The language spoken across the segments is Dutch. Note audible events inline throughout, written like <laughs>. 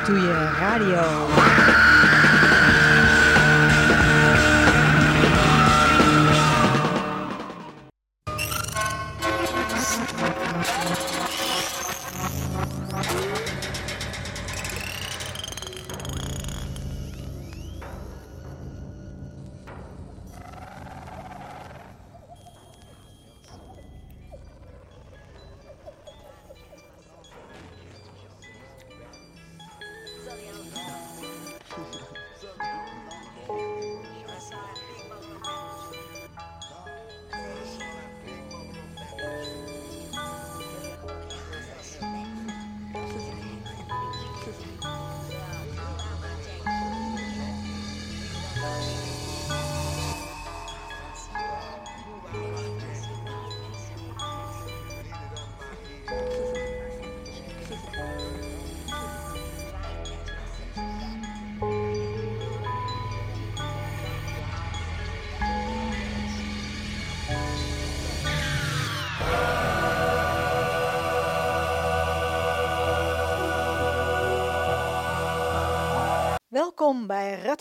Ratatouille Radio.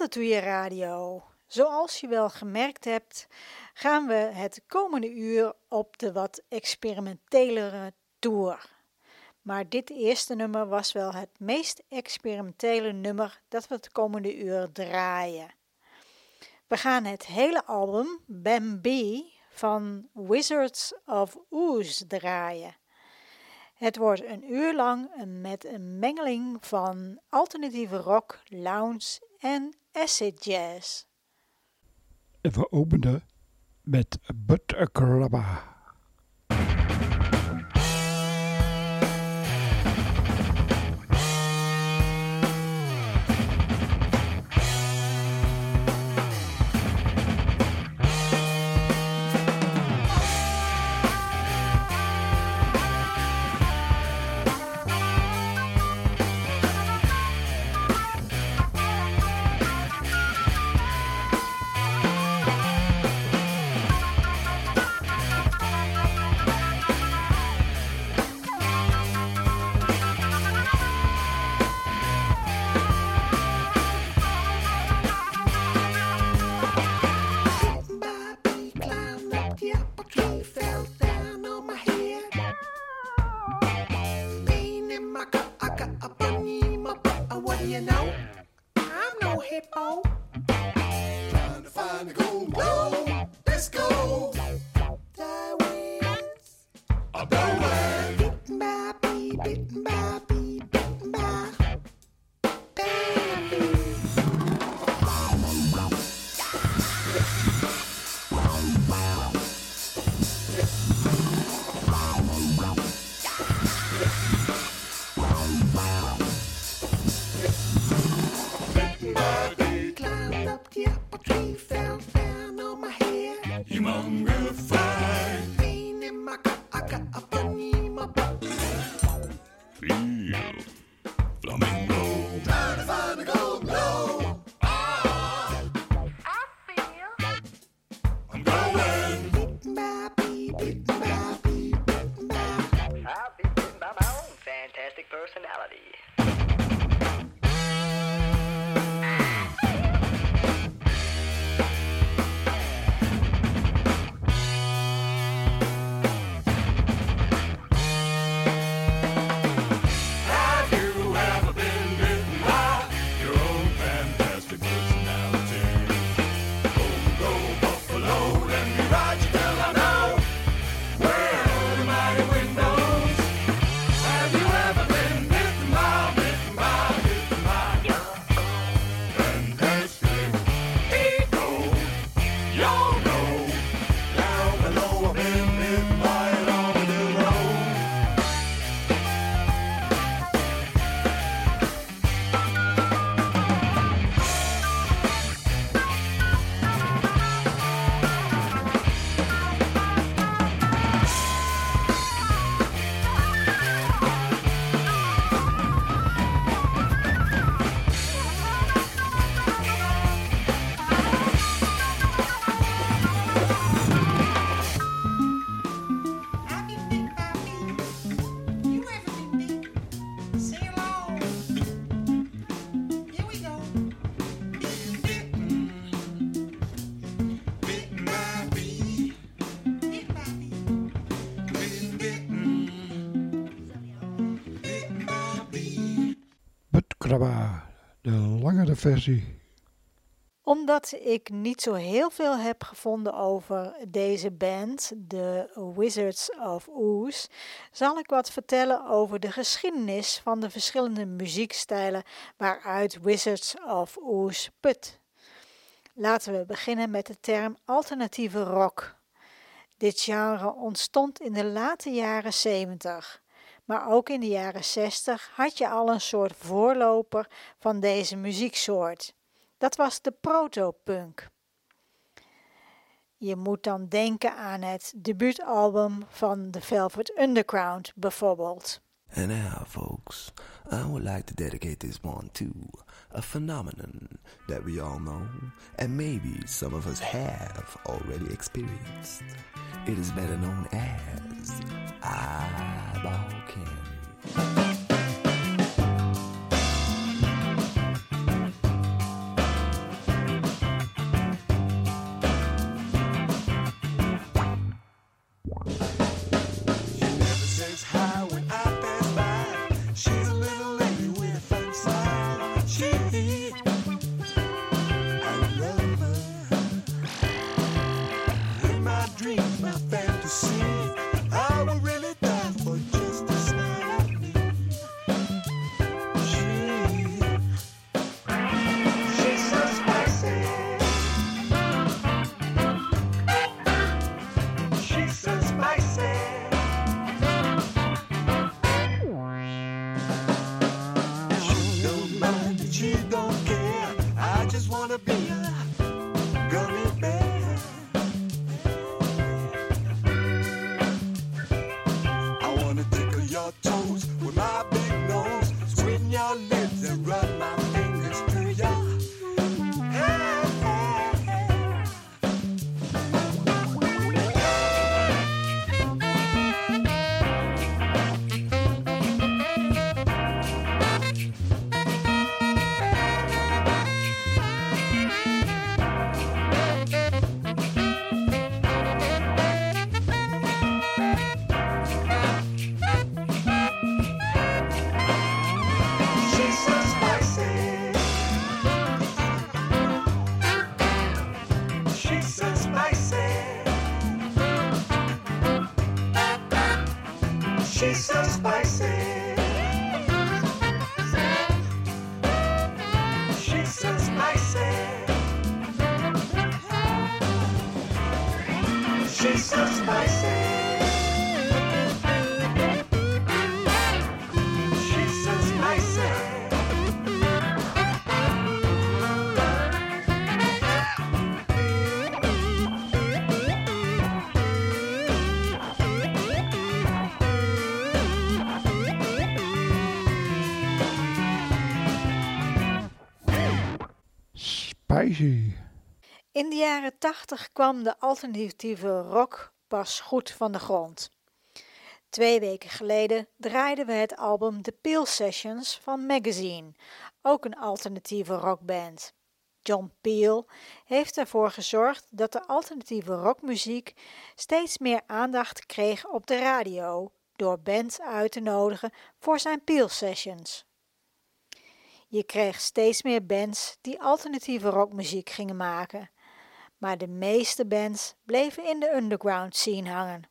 Ratatouille Radio. Zoals je wel gemerkt hebt, gaan we het komende uur op de wat experimentelere tour. Maar dit eerste nummer was wel het meest experimentele nummer dat we het komende uur draaien. We gaan het hele album Bambi van Wizards of Ooze draaien. Het wordt een uur lang met een mengeling van alternatieve rock, lounge en acid jazz. We openen met Buttercrabba. Have you De langere versie. Omdat ik niet zo heel veel heb gevonden over deze band, de Wizards of Oz, zal ik wat vertellen over de geschiedenis van de verschillende muziekstijlen waaruit Wizards of Oz put. Laten we beginnen met de term alternatieve rock. Dit genre ontstond in de late jaren 70. Maar ook in de jaren 60 had je al een soort voorloper van deze muzieksoort. Dat was de protopunk. Je moet dan denken aan het debuutalbum van The Velvet Underground bijvoorbeeld. And now, folks, I would like to dedicate this one to a phenomenon that we all know and maybe some of us have already experienced. It is better known as eyeball candy. In de jaren 80 kwam de alternatieve rock pas goed van de grond. Twee weken geleden draaiden we het album The Peel Sessions van Magazine, ook een alternatieve rockband. John Peel heeft ervoor gezorgd dat de alternatieve rockmuziek steeds meer aandacht kreeg op de radio door bands uit te nodigen voor zijn Peel Sessions. Je kreeg steeds meer bands die alternatieve rockmuziek gingen maken, maar de meeste bands bleven in de underground scene hangen.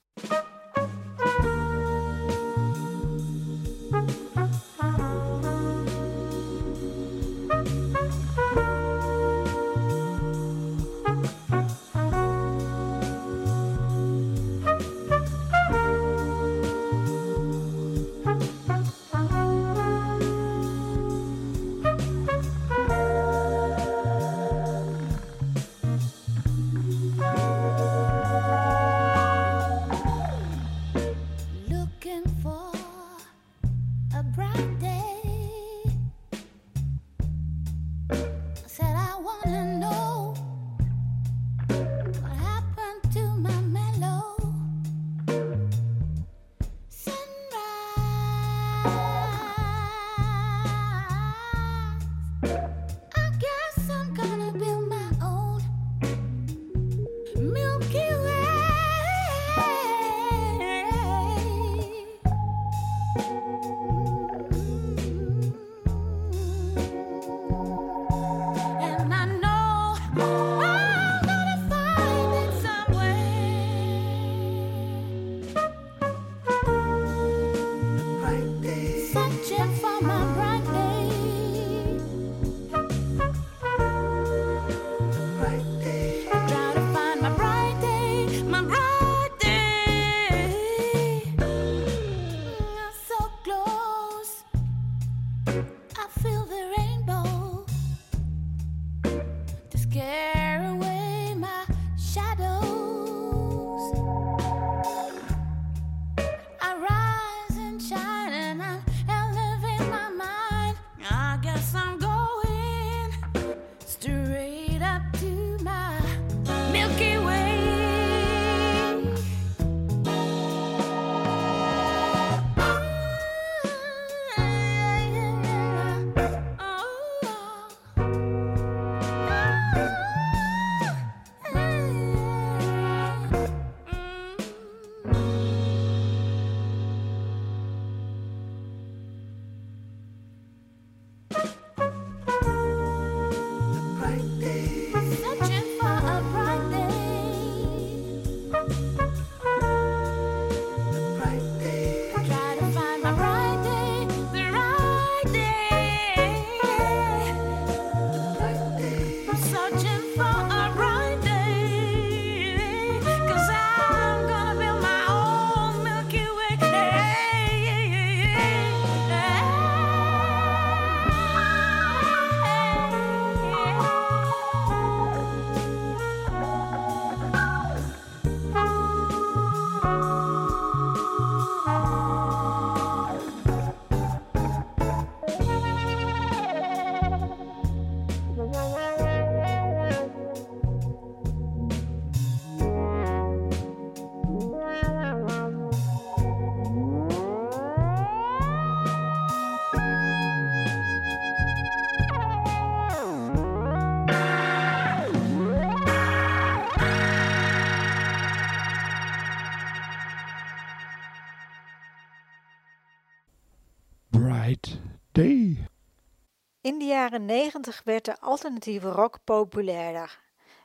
90 werd de alternatieve rock populairder.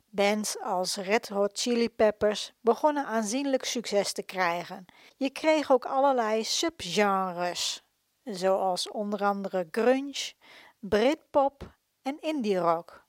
Bands als Red Hot Chili Peppers begonnen aanzienlijk succes te krijgen. Je kreeg ook allerlei subgenres, zoals onder andere grunge, Britpop en indie rock.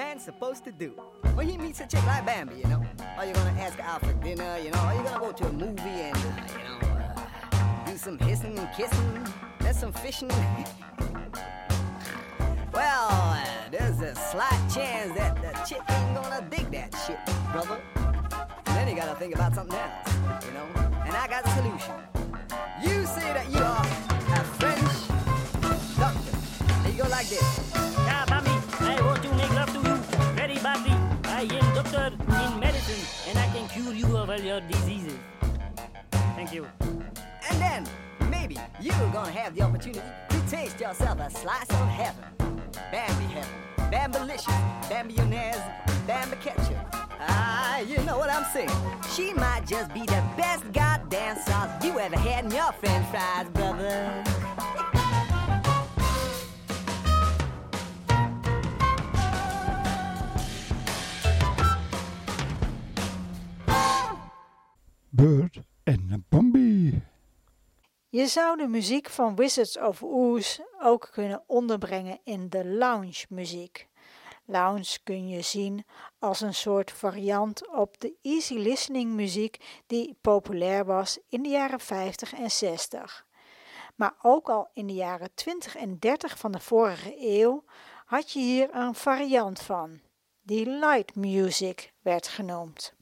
What's a man supposed to do when he meets a chick like Bambi, you know? Are you gonna ask her out for dinner, you know? Are you gonna go to a movie and, uh, you know, uh, do some hissing and kissing? There's some fishing. <laughs> well, uh, there's a slight chance that the chick ain't gonna dig that shit, brother. And then you gotta think about something else, you know? And I got a solution. You say that you are a French doctor. And you go like this. All your diseases. Thank you. And then, maybe you're gonna have the opportunity to taste yourself a slice of heaven. Bambi heaven, Bambilicious, Bambionaires, Bambi ketchup. Ah, you know what I'm saying. She might just be the best goddamn sauce you ever had in your french fries, brother. Bird en Bambi. Je zou de muziek van Wizards of Oz ook kunnen onderbrengen in de lounge muziek. Lounge kun je zien als een soort variant op de easy listening muziek die populair was in de jaren 50 en 60. Maar ook al in de jaren 20 en 30 van de vorige eeuw had je hier een variant van, die light music werd genoemd.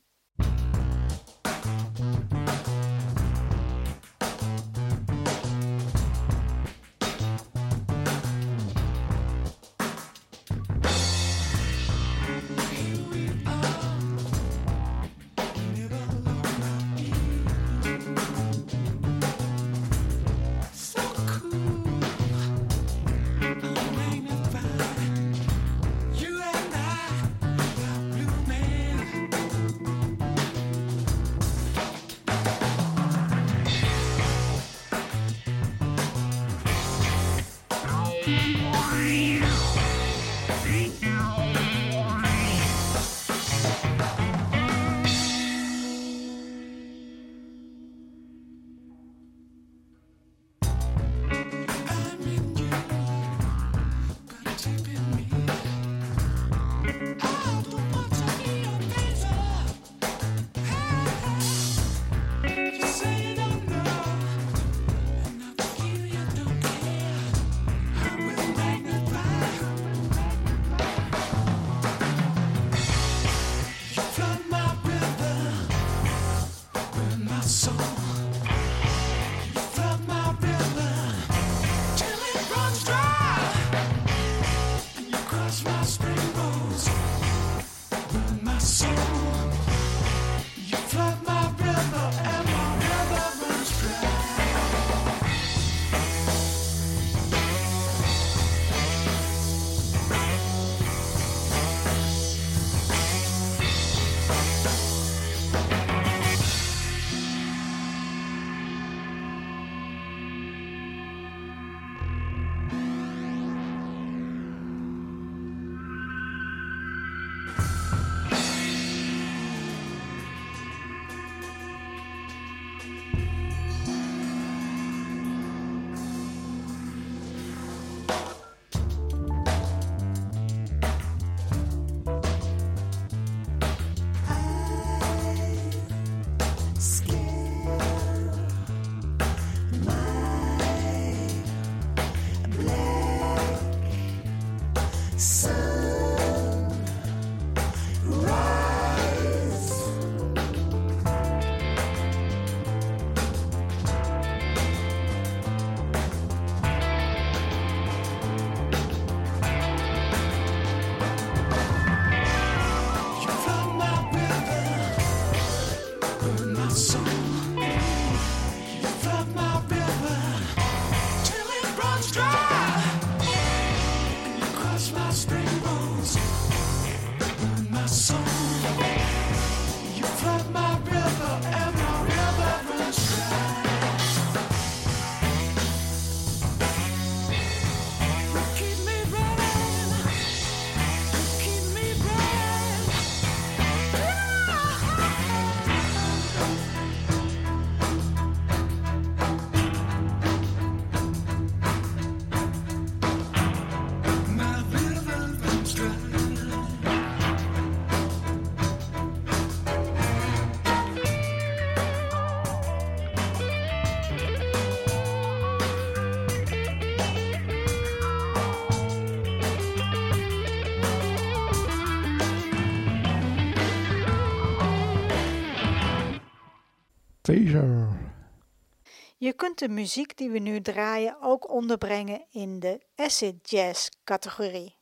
Je kunt de muziek die we nu draaien ook onderbrengen in de acid jazz categorie.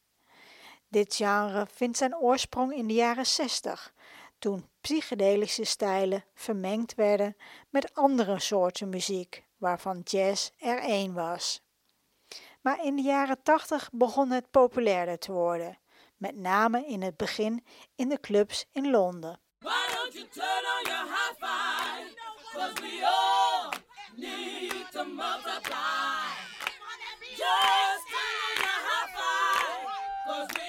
Dit genre vindt zijn oorsprong in de jaren 60, toen psychedelische stijlen vermengd werden met andere soorten muziek, waarvan jazz er één was. Maar in de jaren 80 begon het populairder te worden, met name in het begin in de clubs in Londen. Why don't you turn on your high five? Cause we all need to multiply. Just turn on high five. Cause we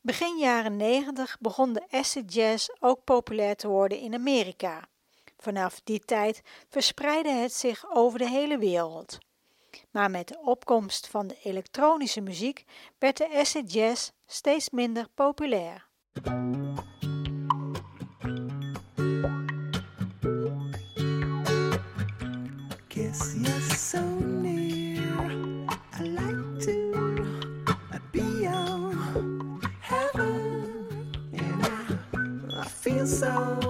Begin jaren 90 begon de acid jazz ook populair te worden in Amerika. Vanaf die tijd verspreidde het zich over de hele wereld. Maar met de opkomst van de elektronische muziek werd de acid jazz steeds minder populair. I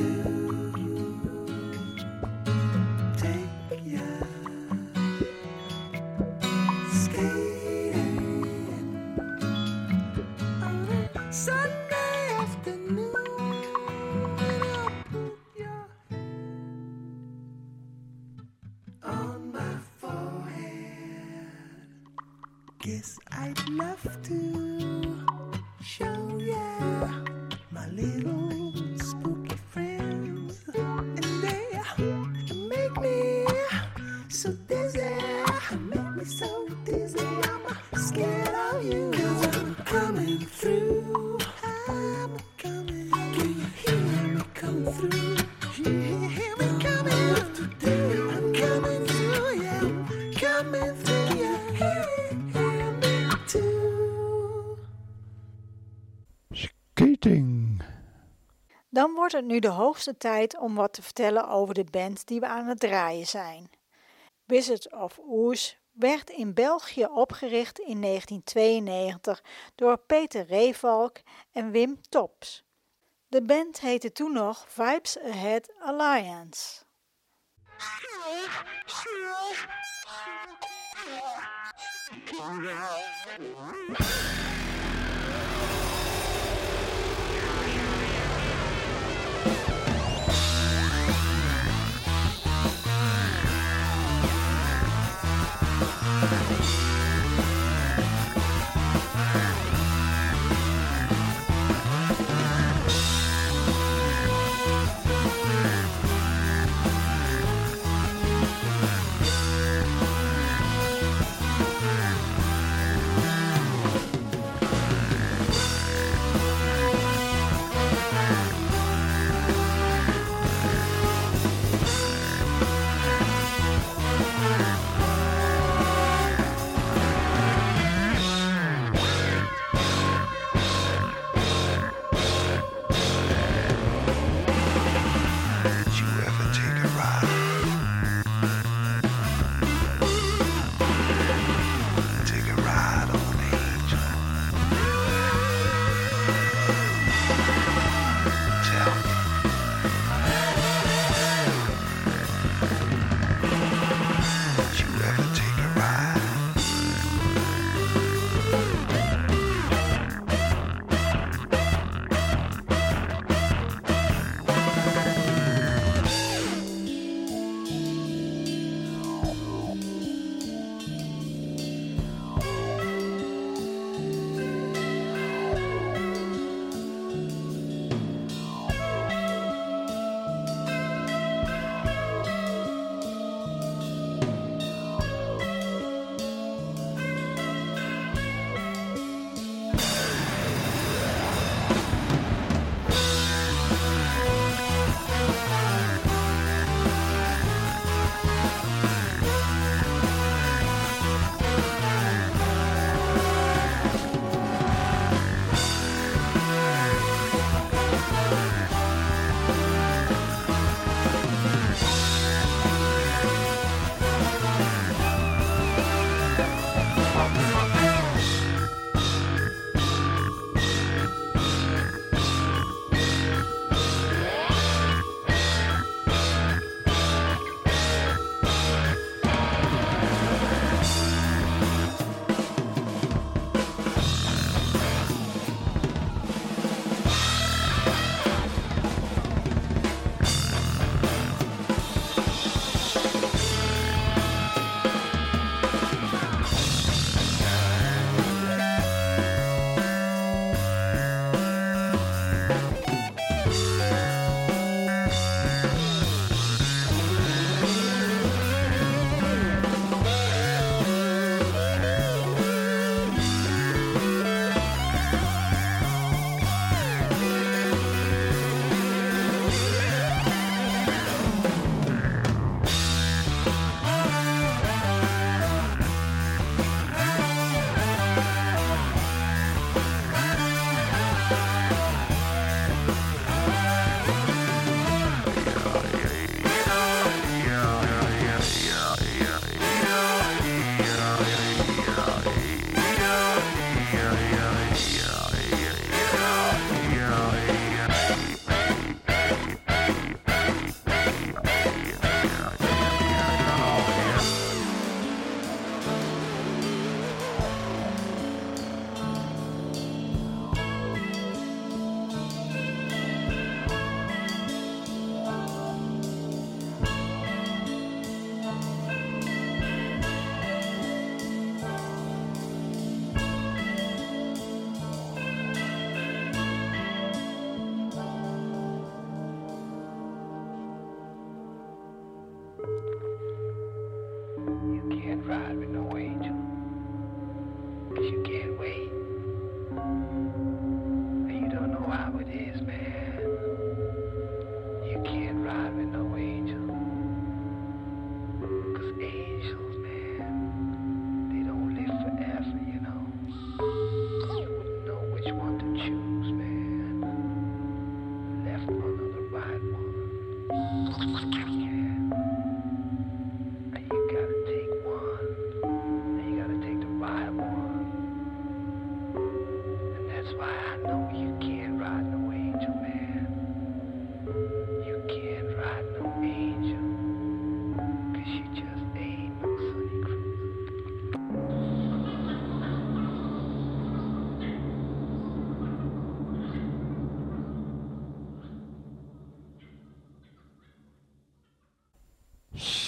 to wordt het nu de hoogste tijd om wat te vertellen over de band die we aan het draaien zijn. Wizard of Oes werd in België opgericht in 1992 door Peter Revalk en Wim Tops. De band heette toen nog Vibes Ahead Alliance. Bye.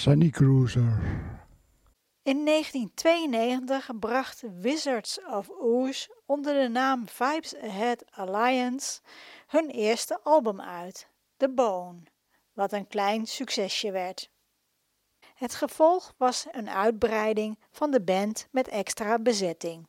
Cruiser. In 1992 bracht Wizards of Oz onder de naam Vibes Ahead Alliance hun eerste album uit, The Bone, wat een klein succesje werd. Het gevolg was een uitbreiding van de band met extra bezetting.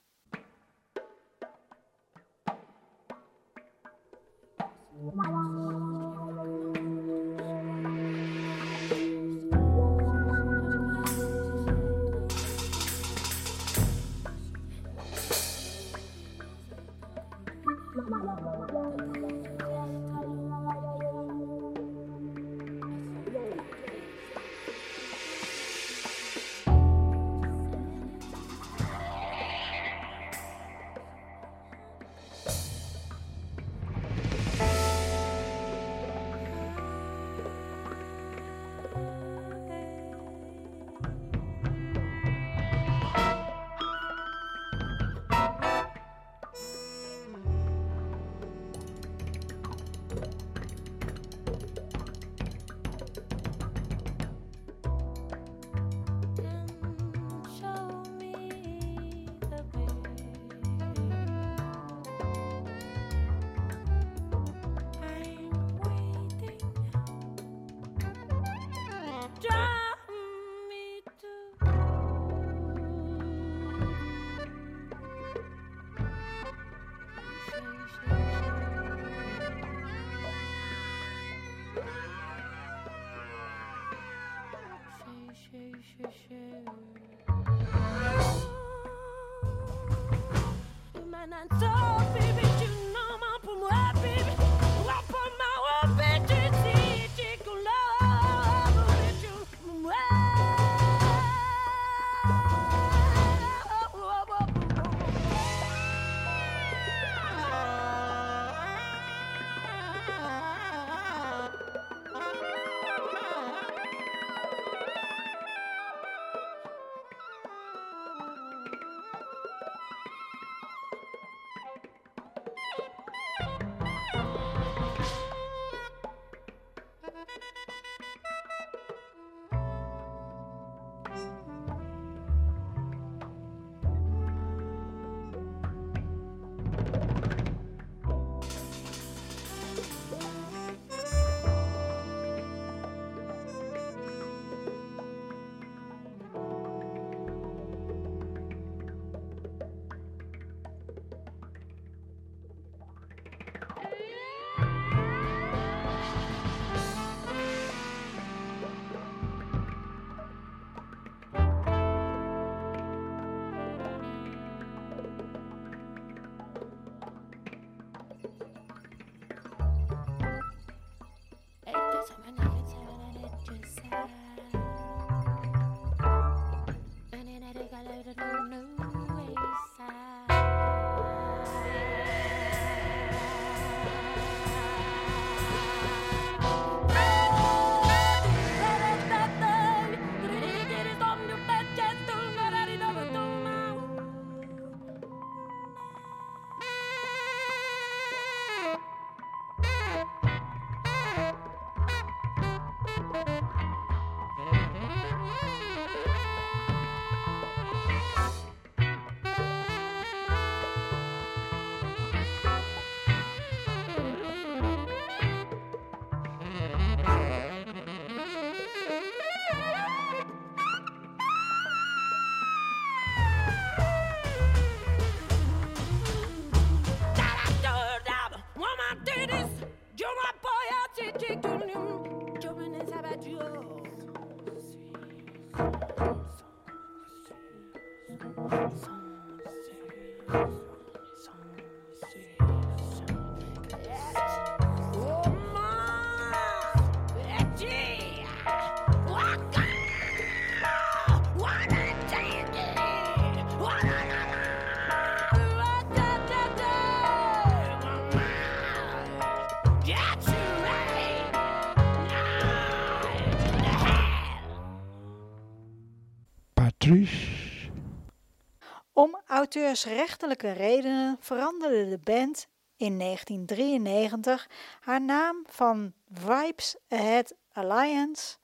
auteursrechtelijke redenen veranderde de band in 1993 haar naam van Vibes Ahead Alliance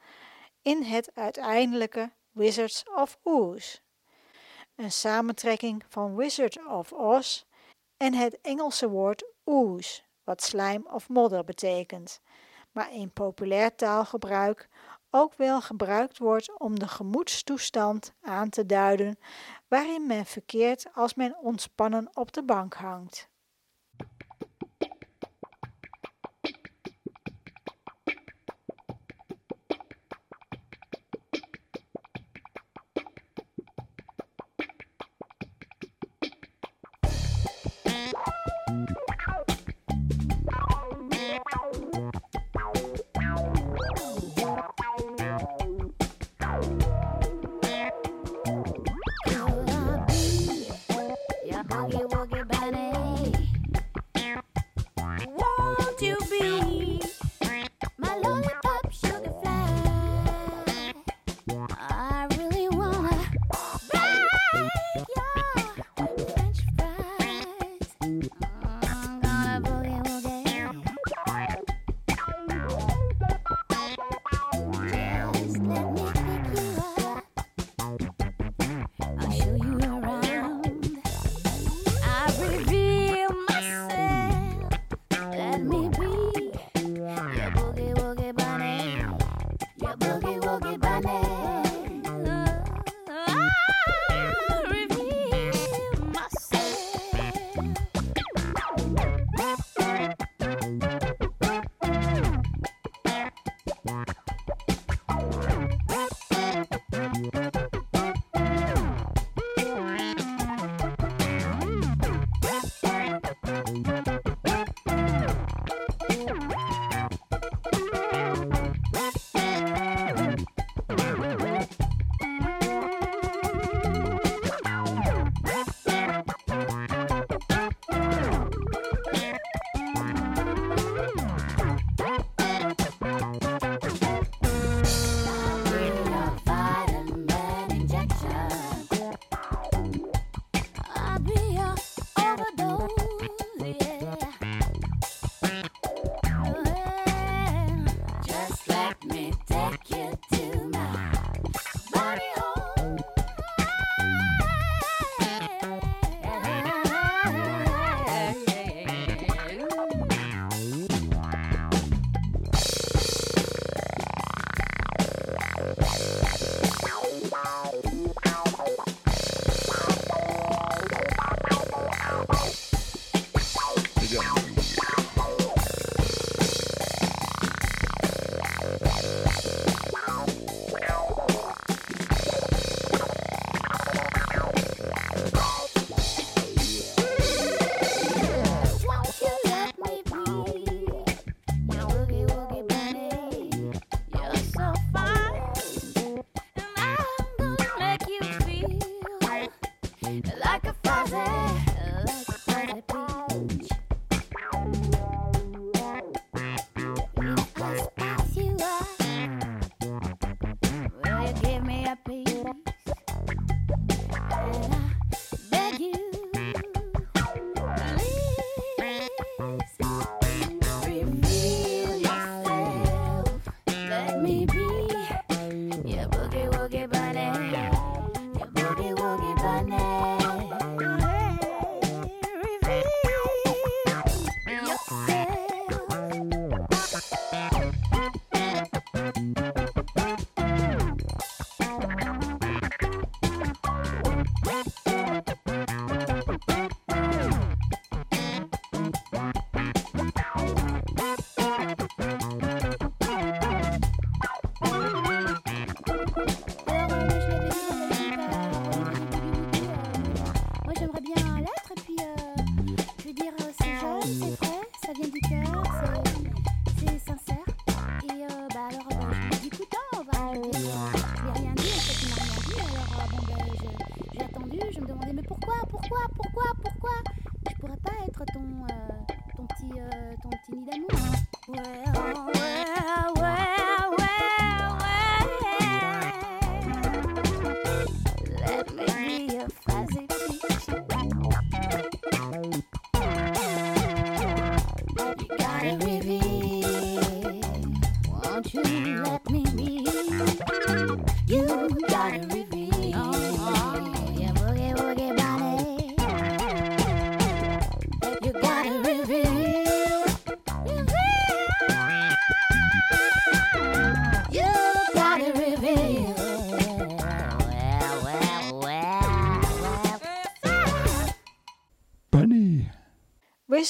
in het uiteindelijke Wizards of Oz. Een samentrekking van Wizard of Oz en het Engelse woord ooze, wat slijm of modder betekent, maar in populair taalgebruik ook wel gebruikt wordt om de gemoedstoestand aan te duiden waarin men verkeert als men ontspannen op de bank hangt.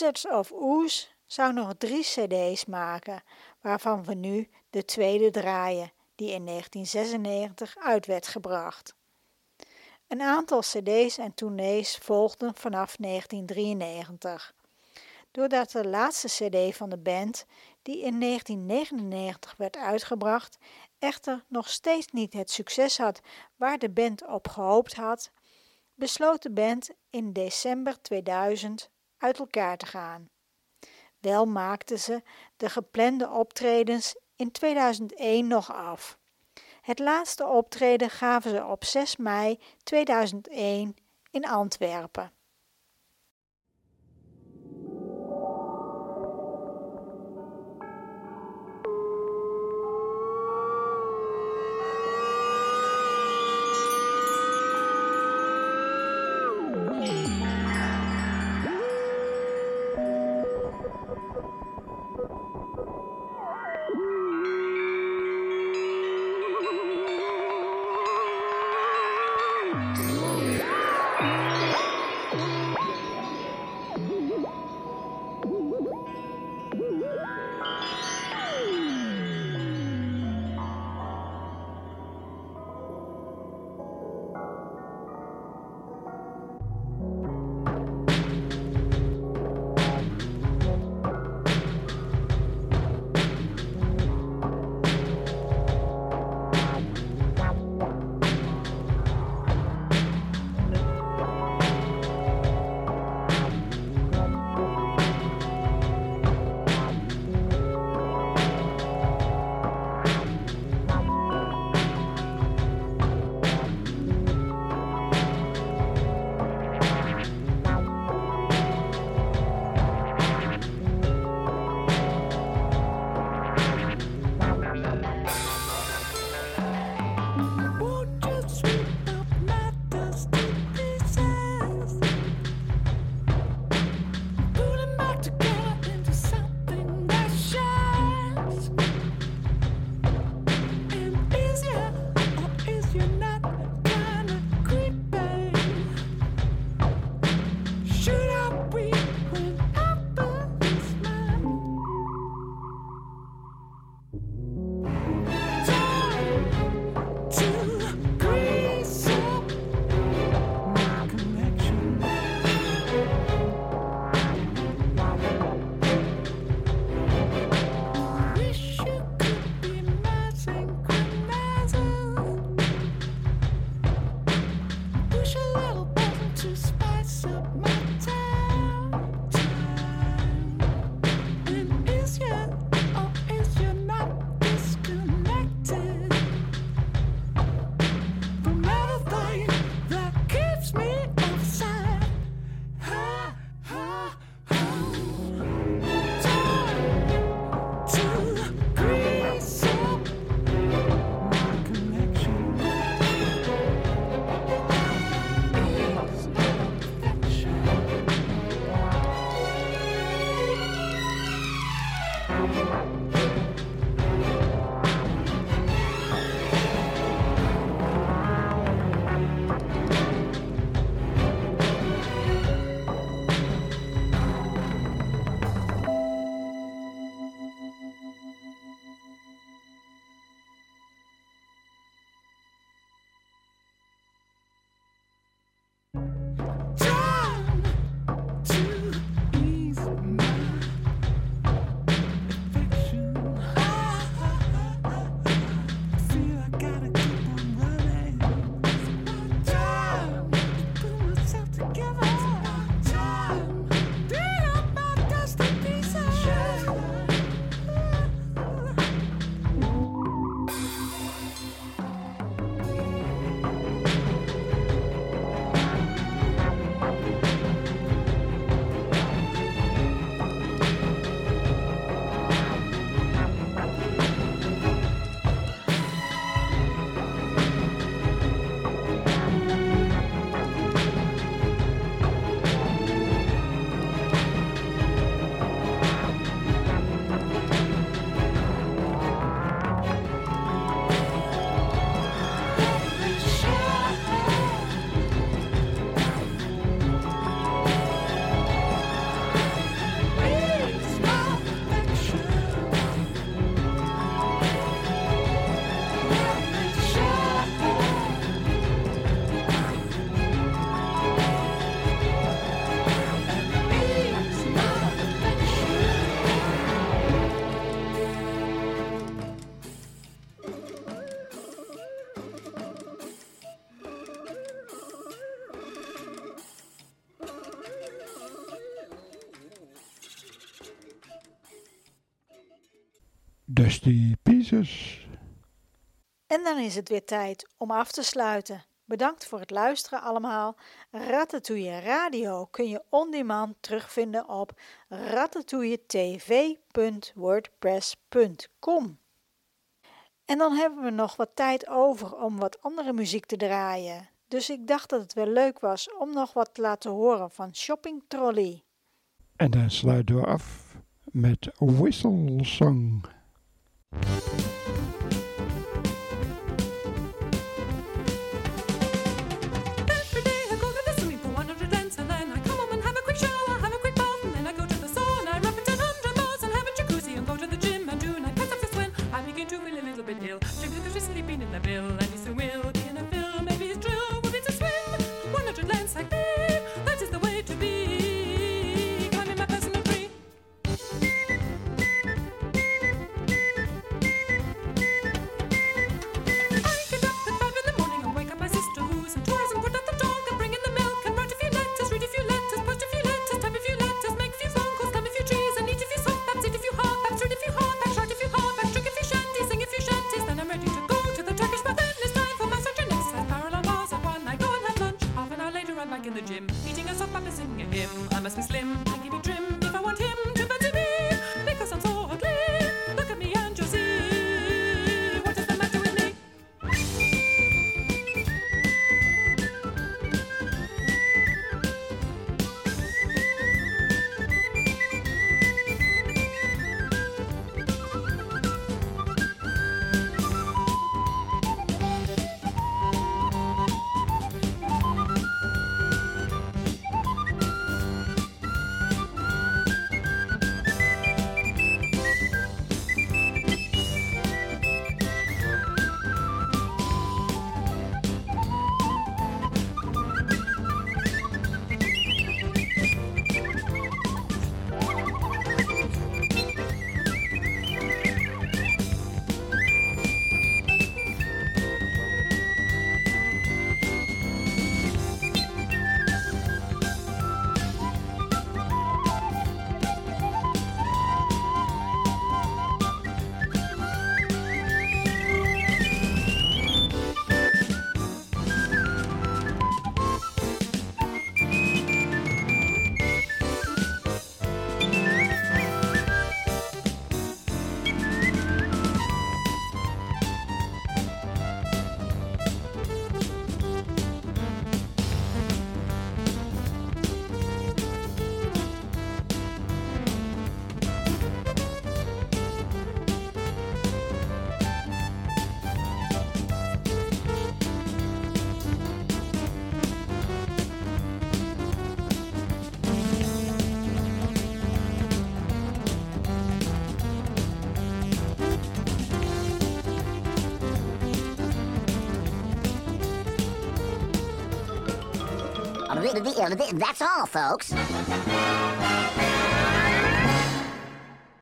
Wizards of Oz zou nog drie cd's maken, waarvan we nu de tweede draaien, die in 1996 uit werd gebracht. Een aantal cd's en tournees volgden vanaf 1993. Doordat de laatste cd van de band, die in 1999 werd uitgebracht, echter nog steeds niet het succes had waar de band op gehoopt had, besloot de band in december 2000 uit elkaar te gaan. Wel maakten ze de geplande optredens in 2001 nog af. Het laatste optreden gaven ze op 6 mei 2001 in Antwerpen. Dusty Pieces. En dan is het weer tijd om af te sluiten. Bedankt voor het luisteren allemaal. Ratatouille Radio kun je on demand terugvinden op ratatouilletv.wordpress.com. En dan hebben we nog wat tijd over om wat andere muziek te draaien. Dus ik dacht dat het wel leuk was om nog wat te laten horen van Shopping Trolley. En dan sluiten we af met Whistle Song. Thank you. That's all, folks.